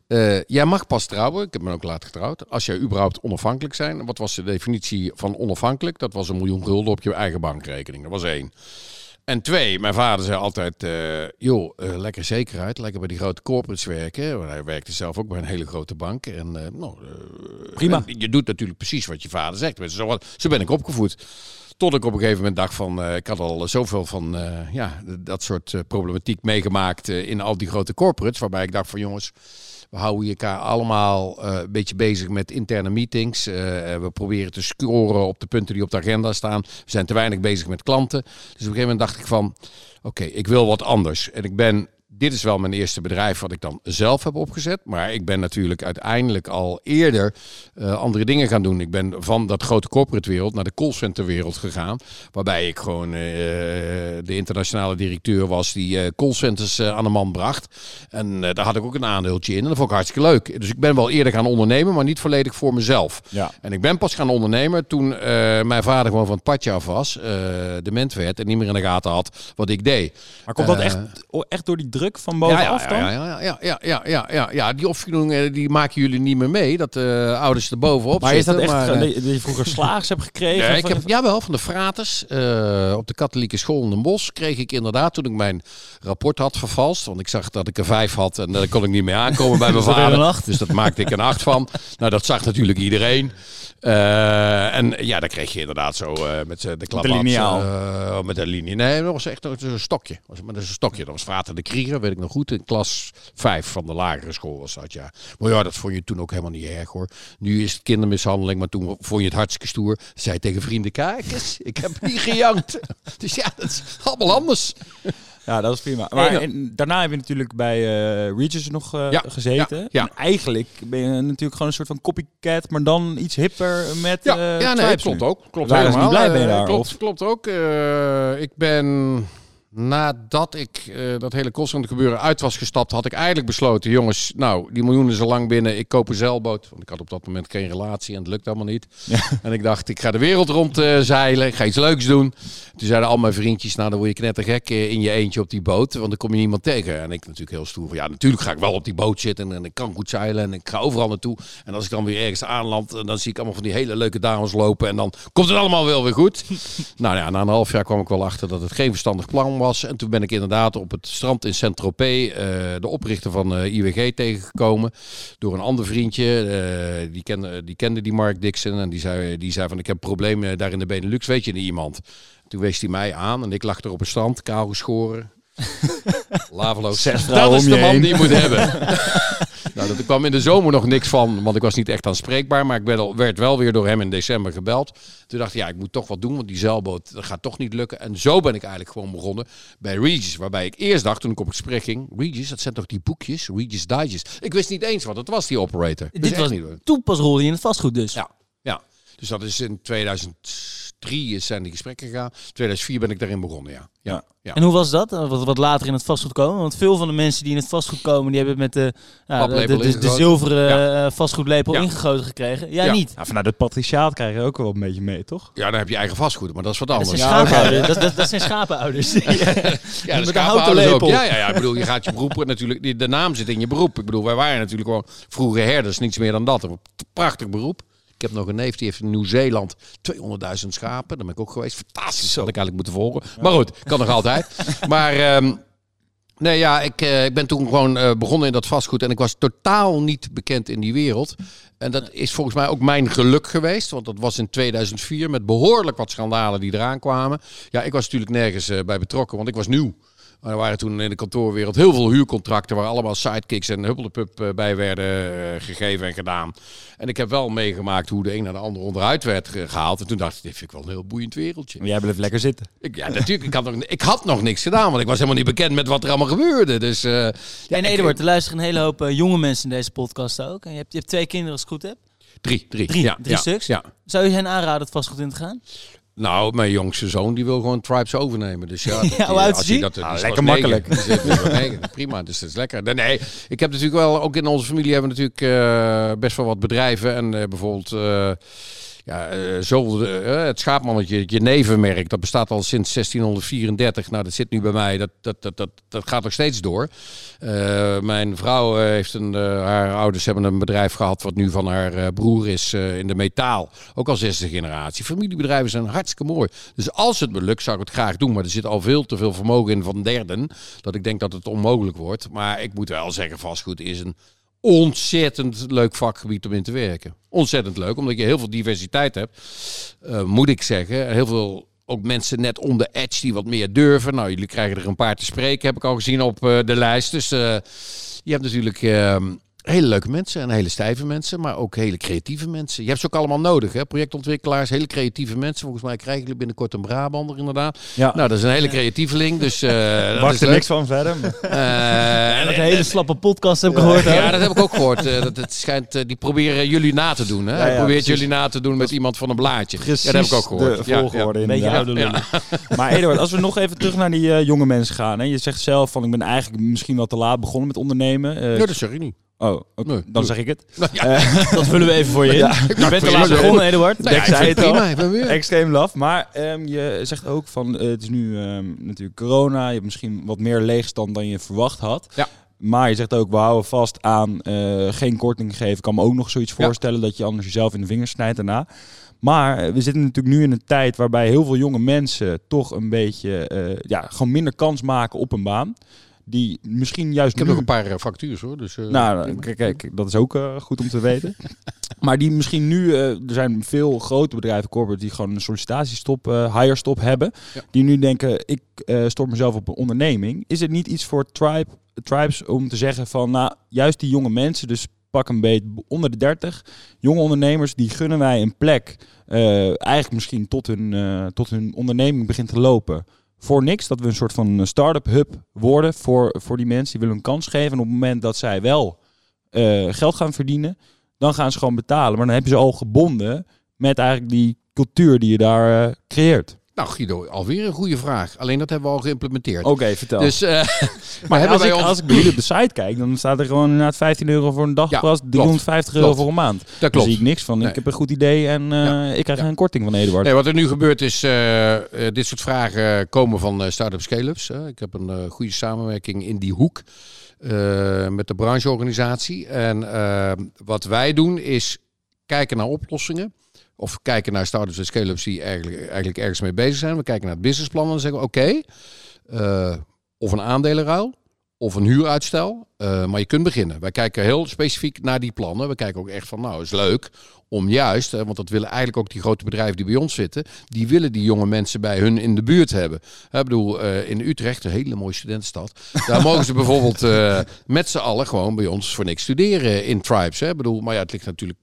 eh, jij mag pas trouwen. Ik heb me ook laat getrouwd. Als jij überhaupt onafhankelijk zijn. Wat was de definitie van onafhankelijk? Dat was een miljoen gulden op je eigen bankrekening. Dat was één. En twee, mijn vader zei altijd: eh, joh, eh, lekker zekerheid, lekker bij die grote corporates werken. Want hij werkte zelf ook bij een hele grote bank. En nou, Prima. en je doet natuurlijk precies wat je vader zegt. Zo, wat- zo ben ik opgevoed. Tot ik op een gegeven moment dacht van, eh, ik had al zoveel van eh, ja, dat soort eh, problematiek meegemaakt in al die grote corporates. Waarbij ik dacht van jongens, we houden elkaar allemaal een beetje bezig met interne meetings. We proberen te scoren op de punten die op de agenda staan. We zijn te weinig bezig met klanten. Dus op een gegeven moment dacht ik van, oké, ik wil wat anders. En ik ben dit is wel mijn eerste bedrijf wat ik dan zelf heb opgezet. Maar ik ben natuurlijk uiteindelijk al eerder uh, andere dingen gaan doen. Ik ben van dat grote corporate wereld naar de callcenter wereld gegaan. Waarbij ik gewoon uh, de internationale directeur was die uh, callcenters aan de man bracht. En daar had ik ook een aandeeltje in. En dat vond ik hartstikke leuk. Dus ik ben wel eerder gaan ondernemen, maar niet volledig voor mezelf. Ja. En ik ben pas gaan ondernemen toen mijn vader gewoon van het padje af was. dement werd en niet meer in de gaten had wat ik deed. Maar komt dat echt, echt door die druk van bovenaf dan? Ja, ja, ja, ja, ja, ja, ja, ja. Die opvoeding die maken jullie niet meer mee. Dat de uh, ouders er bovenop maar zitten. Maar is dat echt maar, dat je vroeger (laughs) slaags hebt gekregen? Nee, ik heb, jawel, van de fraters. Uh, op de katholieke school in Den Bosch kreeg ik inderdaad toen ik mijn rapport had vervalst. Want ik zag dat ik er vijf had en daar kon ik niet mee aankomen bij (laughs) mijn vader. Dus dat maakte ik een acht van. Nou, dat zag natuurlijk iedereen. Uh, en ja, dan kreeg je inderdaad zo uh, met de klap. Met de liniaal. Uh, met de linie. Nee, dat was echt een stokje. Was, met een stokje. Dat was Frater de Krieger, weet ik nog goed. In klas 5 van de lagere school was dat, ja. Maar ja, dat vond je toen ook helemaal niet erg hoor. Nu is het kindermishandeling, maar toen vond je het hartstikke stoer. Zei tegen vrienden, kijk eens, ik heb niet gejankt. (laughs) dus ja, dat is allemaal anders. Ja, dat is prima. Maar en, daarna heb je natuurlijk bij uh, Regis nog uh, ja, gezeten. Ja, ja. En eigenlijk ben je natuurlijk gewoon een soort van copycat, maar dan iets hipper met Ja, uh, ja nee, klopt ook. Klopt helemaal. niet blij mee daar, klopt, of? klopt ook. Ik ben nadat ik uh, dat hele kostende gebeuren uit was gestapt, had ik eigenlijk besloten, jongens, nou, die miljoenen is al lang binnen, ik koop een zeilboot. Want ik had op dat moment geen relatie en het lukt allemaal niet. Ja. (laughs) En ik dacht, ik ga de wereld rond uh, zeilen, ik ga iets leuks doen. Toen zeiden al mijn vriendjes, nou, dan word je knettergek uh, in je eentje op die boot, want dan kom je niemand tegen. En ik natuurlijk heel stoer van, ja, natuurlijk ga ik wel op die boot zitten en, en ik kan goed zeilen en ik ga overal naartoe. En als ik dan weer ergens aanland, dan zie ik allemaal van die hele leuke dames lopen en dan komt het allemaal wel weer goed. (laughs) nou ja, na een half jaar kwam ik wel achter dat het geen verstandig plan was. En toen ben ik inderdaad op het strand in Saint-Tropez uh, de oprichter van uh, IWG tegengekomen. Door een ander vriendje. Uh, die, kende, die kende die Mark Dixon. En die zei, die zei van ik heb problemen daar in de Benelux. Weet je niet iemand? Toen wees hij mij aan en ik lag er op het strand, kaal geschoren. (laughs) Laveloos. Zes Dat is de man heen. die je moet hebben. (laughs) nou, dat, er kwam in de zomer nog niks van, want ik was niet echt aanspreekbaar. Maar ik werd, al, werd wel weer door hem in december gebeld. Toen dacht ik, ja, ik moet toch wat doen, want die zeilboot dat gaat toch niet lukken. En zo ben ik eigenlijk gewoon begonnen bij Regis. Waarbij ik eerst dacht, toen ik op gesprek ging, Regis, dat zijn toch die boekjes? Regis Digest. Ik wist niet eens wat het was, die operator. Dit was niet. toen pas rolde je in het vastgoed dus. Ja, ja. Dus dat is in 2003 is zijn die gesprekken gegaan. 2004 ben ik daarin begonnen, ja. Ja. ja. En hoe was dat? Eh, Wat, wat later in het vastgoed komen? Want veel van de mensen die in het vastgoed komen, die hebben met de, ja, de, de, zilveren eh, vastgoedlepel Ja. ingegoten gekregen. Jij Ja. niet. Ja, vanuit het patriciaat krijg je ook wel een beetje mee, toch? Ja, dan heb je eigen vastgoed, maar dat is wat Dat anders. zijn Ja, oké. schapenouders. Dat, dat, dat zijn schapenouders. (laughs) Ja, Met de een schapenhouders houten ook. lepel. Ja, ja, ja. Ik bedoel, je gaat je beroep natuurlijk. die- De naam zit in je beroep. Ik bedoel, wij waren natuurlijk gewoon vroeger herders, niets meer dan dat. Een prachtig beroep. Ik heb nog een neef die heeft in Nieuw-Zeeland 200.000 schapen. Daar ben ik ook geweest. Fantastisch. Dat had ik eigenlijk moeten volgen. Maar goed, kan nog altijd. (laughs) Maar ehm, nee, ja, ik, eh, ik ben toen gewoon eh, begonnen in dat vastgoed. En ik was totaal niet bekend in die wereld. En dat is volgens mij ook mijn geluk geweest. Want dat was in 2004 met behoorlijk wat schandalen die eraan kwamen. Ja, ik was natuurlijk nergens eh, bij betrokken, want ik was nieuw. Maar er waren toen in de kantoorwereld heel veel huurcontracten waar allemaal sidekicks en huppeldepup eh, bij werden eh, gegeven en gedaan. En ik heb wel meegemaakt hoe de een naar de ander onderuit werd ge- gehaald. En toen dacht ik, dit vind ik wel een heel boeiend wereldje. Maar jij blijft lekker zitten. Ik, ja, natuurlijk. Ik had, nog, ik had nog niks gedaan, want ik was helemaal niet bekend met wat er allemaal gebeurde. Dus, eh, ja, en ik- Eduard, er luisteren een hele hoop jonge mensen in deze podcast ook. En je hebt, je hebt twee kinderen als ik het goed heb. Drie, drie. Drie, ja, drie ja, stuks? Ja. Zou je hen aanraden het vastgoed in te gaan? Nou, mijn jongste zoon die wil gewoon Tribes overnemen. Dus ja, (laughs) dat- Ja, hoe oud als is dat, Ah, lekker negen. makkelijk. Negen. Prima, dus dat is lekker. Nee, Nee, ik heb natuurlijk wel, ook in onze familie hebben we natuurlijk eh, best wel wat bedrijven. En eh, bijvoorbeeld, eh, ja, eh, zo, eh, het schaapmannetje, het Genevenmerk, dat bestaat al sinds 1634. Nou, dat zit nu bij mij, dat, dat, dat, dat, dat gaat nog steeds door. Eh, mijn vrouw eh, heeft een, eh, haar ouders hebben een bedrijf gehad wat nu van haar eh, broer is eh, in de metaal. Ook al zesde generatie. Familiebedrijven zijn hartstikke mooi. Dus als het me lukt, zou ik het graag doen. Maar er zit al veel te veel vermogen in van derden. Dat ik denk dat het onmogelijk wordt. Maar ik moet wel zeggen, vastgoed is een ontzettend leuk vakgebied om in te werken. Ontzettend leuk, omdat je heel veel diversiteit hebt. eh, moet ik zeggen. Heel veel ook mensen net onder edge die wat meer durven. Nou, jullie krijgen er een paar te spreken, heb ik al gezien op eh, de lijst. Dus eh, je hebt natuurlijk eh, hele leuke mensen en hele stijve mensen, maar ook hele creatieve mensen. Je hebt ze ook allemaal nodig, hè? projectontwikkelaars, hele creatieve mensen. Volgens mij krijgen jullie binnenkort een Brabander inderdaad. Ja. Nou, dat is een hele creatieveling, dus uh, (laughs) dat Wacht is er niks van verder. Eh, (laughs) En dat een hele slappe podcast heb ik gehoord. ja, dat heb ik ook gehoord. Eh, dat het schijnt, die proberen jullie na te doen. Hè? Ja, Hij ja, probeert precies. jullie na te doen met iemand van een blaadje. Precies ja, dat heb ik ook gehoord. de Ja, volgorde lullen. (laughs) Maar Eduard, als we nog even terug naar die jonge mensen gaan. Hè. Je zegt zelf van ik ben eigenlijk misschien wel te laat begonnen met ondernemen. Eh, ja. Nee, dat zeg ik niet. Oh, oké, dan zeg ik het. Nou, ja, Eh, (laughs) Dat vullen we even voor je in. Ja. Je bent te prima. laat begonnen, Eduard. nou, ja, ik zei het al. prima. Extreem laf. Maar ehm, je zegt ook van eh, het is nu ehm, natuurlijk corona. Je hebt misschien wat meer leegstand dan je verwacht had. Ja. Maar je zegt ook, we houden vast aan eh, geen korting geven. Ik kan me ook nog zoiets voorstellen dat je anders jezelf in de vingers snijdt daarna. Maar we zitten natuurlijk nu in een tijd waarbij heel veel jonge mensen toch een beetje ja, gewoon minder kans maken op een baan. Die misschien juist Ik heb nu... nog een paar eh, vacatures hoor. Dus, eh, Nou, kijk, kijk, dat is ook eh, goed om te weten. (laughs) maar die misschien nu, er zijn veel grote bedrijven, corporate, die gewoon een sollicitatiestop, hire stop hebben. Ja. Die nu denken, ik stort mezelf op een onderneming. Is het niet iets voor tribe, tribes om te zeggen van, nou, juist die jonge mensen, dus pak een beetje onder de 30, jonge ondernemers, die gunnen wij een plek. eigenlijk misschien tot hun, tot hun onderneming begint te lopen. Voor niks, dat we een soort van start-up hub worden voor, voor die mensen. Die willen een kans geven. En op het moment dat zij wel eh, geld gaan verdienen, dan gaan ze gewoon betalen. Maar dan heb je ze al gebonden met eigenlijk die cultuur die je daar eh, creëert. Nou Guido, alweer een goede vraag. Alleen dat hebben we al geïmplementeerd. Oké, vertel. Dus, eh, (laughs) maar als, ik, ons... als ik bij jullie op de site kijk, dan staat er gewoon inderdaad 15 euro voor een dagpas, klopt. 350 euro voor een maand. Dat Daar klopt. zie ik niks van. Nee. Ik heb een goed idee en eh, Ja. ik krijg Ja. een korting van Eduard. Nee, wat er nu gebeurt is, eh, dit soort vragen komen van start-up scale-ups. ik heb een goede samenwerking in die hoek met de brancheorganisatie. En wat wij doen is kijken naar oplossingen. Of kijken naar start-ups en scale-ups die eigenlijk, eigenlijk ergens mee bezig zijn. We kijken naar het businessplan en dan zeggen we oké, eh, of een aandelenruil of een huuruitstel. eh, maar je kunt beginnen. Wij kijken heel specifiek naar die plannen. We kijken ook echt van, nou, is leuk om juist, want dat willen eigenlijk ook die grote bedrijven die bij ons zitten, die willen die jonge mensen bij hun in de buurt hebben. Ik bedoel, eh, in Utrecht, een hele mooie studentenstad, daar mogen ze (laughs) bijvoorbeeld met z'n allen gewoon bij ons voor niks studeren in tribes. Ik bedoel, maar ja, het ligt natuurlijk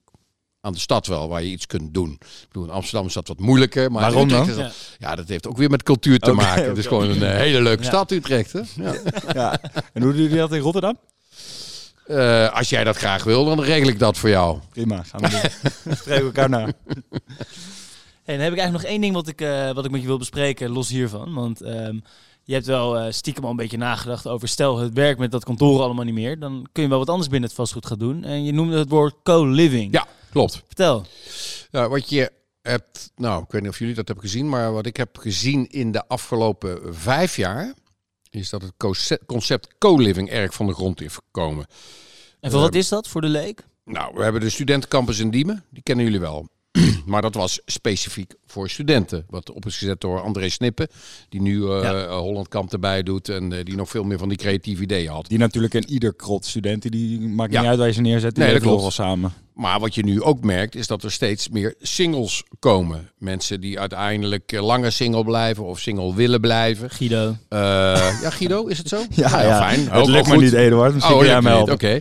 aan de stad wel, waar je iets kunt doen. Ik bedoel, in Amsterdam is dat wat moeilijker. Maar Waarom dan? is ja, dat heeft ook weer met cultuur te maken. Het is gewoon een eh, hele leuke Ja. stad, Utrecht. Hè? Ja. Ja. En hoe doen jullie dat in Rotterdam? Eh, als jij dat graag wil, dan regel ik dat voor jou. Prima, gaan we doen. (laughs) Spreken elkaar na. Hey, dan heb ik eigenlijk nog één ding wat ik, eh, wat ik met je wil bespreken, los hiervan. Want ehm, je hebt wel eh, stiekem al een beetje nagedacht over... stel, het werkt met dat kantoor allemaal niet meer... dan kun je wel wat anders binnen het vastgoed gaan doen. En je noemde het woord co-living. Ja, klopt. Vertel. Ja, wat je hebt, nou, ik weet niet of jullie dat hebben gezien, maar wat ik heb gezien in de afgelopen vijf jaar, is dat het concept- co-living erg van de grond is gekomen. En voor wat is dat voor de leek? Nou, we hebben de studentencampus in Diemen, die kennen jullie wel. (clears throat) Maar dat was specifiek voor studenten. Wat op is gezet door André Snippen, die nu eh Ja. Holland Kamp erbij doet en eh, die nog veel meer van die creatieve ideeën had. Die natuurlijk in ieder krot studenten, die maakt Ja. niet uit waar je ze neerzet. Die Nee, dat klopt. wel samen. Maar wat je nu ook merkt, is dat er steeds meer singles komen. Mensen die uiteindelijk eh, langer single blijven of single willen blijven. Guido. Eh, ja, Guido, is het zo? (laughs) Ja, Nou ja. fijn. Het Ook lukt me goed. niet, Eduard. Misschien Oh, kun jij helpen. Oké.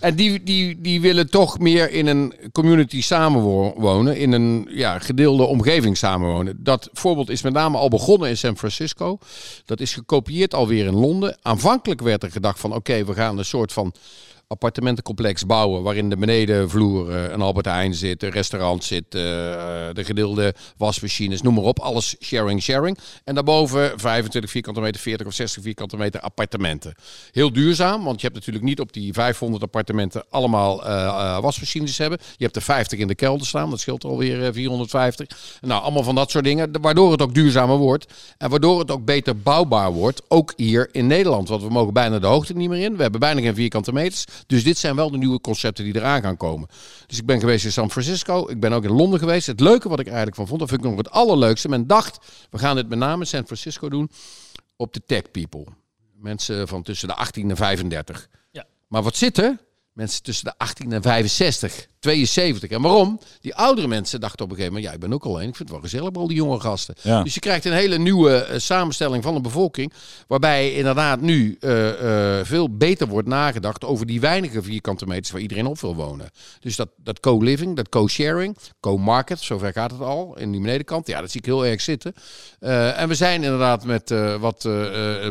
En die, die, die willen toch meer in een community samenwonen, in een ja, gedeelde omgeving samenwonen. Dat voorbeeld is met name al begonnen in San Francisco. Dat is gekopieerd alweer in Londen. Aanvankelijk werd er gedacht van oké, we gaan een soort van appartementencomplex bouwen waarin de benedenvloer eh, een Albert Heijn zit, een restaurant zit, eh, de gedeelde wasmachines, noem maar op. Alles sharing, sharing. En daarboven 25 vierkante meter, 40 of 60 vierkante meter appartementen. Heel duurzaam, want je hebt natuurlijk niet op die 500 appartementen allemaal eh, wasmachines hebben. Je hebt er 50 in de kelder staan, dat scheelt alweer eh, 450. Nou, allemaal van dat soort dingen, waardoor het ook duurzamer wordt. En waardoor het ook beter bouwbaar wordt, ook hier in Nederland. Want we mogen bijna de hoogte niet meer in. We hebben bijna geen vierkante meters. Dus dit zijn wel de nieuwe concepten die eraan gaan komen. Dus ik ben geweest in San Francisco. Ik ben ook in Londen geweest. Het leuke wat ik eigenlijk van vond, dat vind ik nog het allerleukste. Men dacht, we gaan dit met name in San Francisco doen op de tech people. Mensen van tussen de 18 en 35. Ja. Maar wat zit er? Mensen tussen de 18 en 65, 72. En waarom? Die oudere mensen dachten op een gegeven moment, ja, ik ben ook alleen. Ik vind het wel gezellig al die jonge gasten. Ja. Dus je krijgt een hele nieuwe eh, samenstelling van de bevolking. Waarbij inderdaad nu eh, eh, veel beter wordt nagedacht over die weinige vierkante meters waar iedereen op wil wonen. Dus dat, dat co-living, dat co-sharing, co-market, zover gaat het al. In die benedenkant, ja, dat zie ik heel erg zitten. En we zijn inderdaad met wat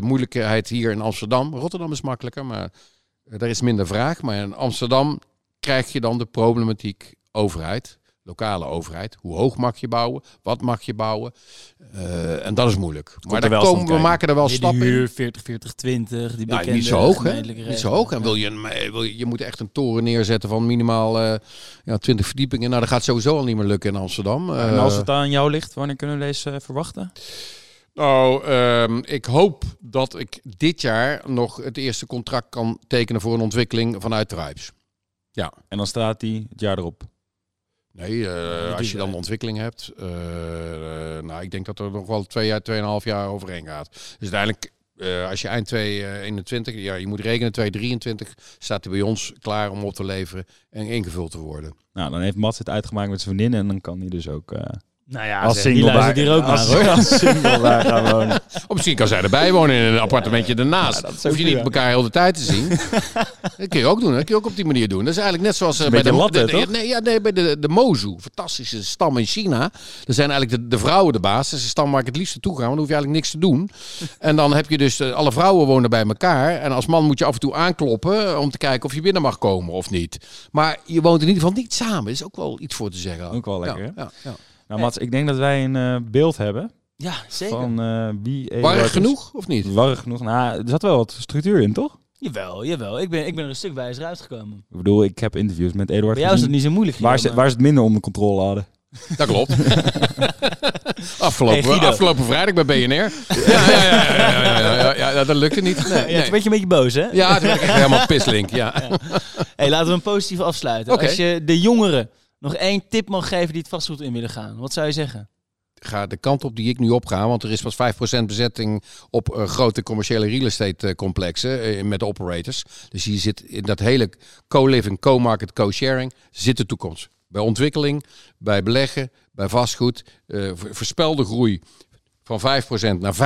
moeilijkheid hier in Amsterdam. Rotterdam is makkelijker, maar eh, daar is minder vraag. Maar in Amsterdam krijg je dan de problematiek overheid. Lokale overheid. Hoe hoog mag je bouwen? Wat mag je bouwen? Eh, en dat is moeilijk. maar er daar wel komen, we maken er wel stappen in. huur 40, 40, 20. Die Ja, bekende niet zo hoog, hè? Niet zo hoog. En wil je, eh, wil je, je moet echt een toren neerzetten van minimaal eh ja, 20 verdiepingen. Nou, dat gaat sowieso al niet meer lukken in Amsterdam. en Eh, als het aan jou ligt, wanneer kunnen we deze eh, verwachten? Nou, ehm, ik hoop dat ik dit jaar nog het eerste contract kan tekenen voor een ontwikkeling vanuit Tribes. En dan staat die het jaar erop. Nee, eh, als je dan de ontwikkeling hebt, eh, eh, nou, ik denk dat er nog wel twee jaar, tweeënhalf jaar overheen gaat. Dus uiteindelijk, als je eind 2021, ja, je moet rekenen 2023, staat hij bij ons klaar om op te leveren en ingevuld te worden. Nou, dan heeft Mats het uitgemaakt met zijn vriendin en dan kan hij dus ook Nou ja, als zeg, die single luistert daar, hier ook naar als, hoor. als single daar gaan wonen. (laughs) Of misschien kan zij erbij wonen in een appartementje. Ja, ook Hoef je niet elkaar heel de tijd te zien. (laughs) dat kun je ook doen. Dat kun je ook op die manier doen. Dat is eigenlijk net zoals eh, bij de, latte, de- de- toch? nee, ja, nee, bij de, de Mozu. Fantastische stam in China. Er zijn eigenlijk de, de vrouwen de baas. Dat is de stam waar ik het liefst naartoe ga. Want dan hoef je eigenlijk niks te doen. En dan heb je dus... eh, alle vrouwen wonen bij elkaar. En als man moet je af en toe aankloppen... eh, om te kijken of je binnen mag komen of niet. Maar je woont in ieder geval niet samen. Dat is ook wel iets voor te zeggen. Ook wel lekker, Ja, hè? ja, ja. Nou, Mats, ik denk dat wij een eh, beeld hebben. Ja, zeker. Van uh, wie Warrig genoeg, of niet? Warrig genoeg. Nou, er zat wel wat structuur in, toch? Jawel, jawel. Ik ben, ik ben er een stuk wijzer uitgekomen. Ik bedoel, ik heb interviews met Eduard. Bij jou is het niet zo moeilijk. Waar, is, waar het minder onder controle hadden? Dat klopt. (laughs) afgelopen, hey, afgelopen vrijdag bij BNR. (laughs) Ja, ja, ja, ja, ja, ja, ja dat lukte niet. Nee, nee. Je een beetje boos, hè? Ja, helemaal pislink. Ja. Hey, laten we een positief afsluiten. Als je de jongeren nog één tip mag geven die het vastgoed in willen gaan, wat zou je zeggen? Ga de kant op die ik nu opga, want er is pas 5% bezetting op eh, grote commerciële real estate eh, complexen eh, met operators. Dus hier zit in dat hele co-living, co-market, co-sharing zit de toekomst. Bij ontwikkeling, bij beleggen, bij vastgoed, v- voorspelde groei van 5% naar 35%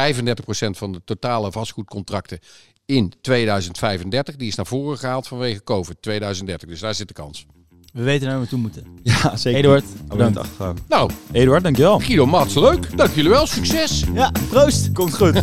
van de totale vastgoedcontracten in 2035. Die is naar voren gehaald vanwege COVID 2030. Dus daar zit de kans. We weten naar waar we toe moeten. (laughs) Ja, zeker. Eduard, Bedankt. bedankt. Nou, Eduard, dankjewel. Guido Mats, leuk. Dank jullie wel. Succes. Ja, proost! Komt goed. (laughs)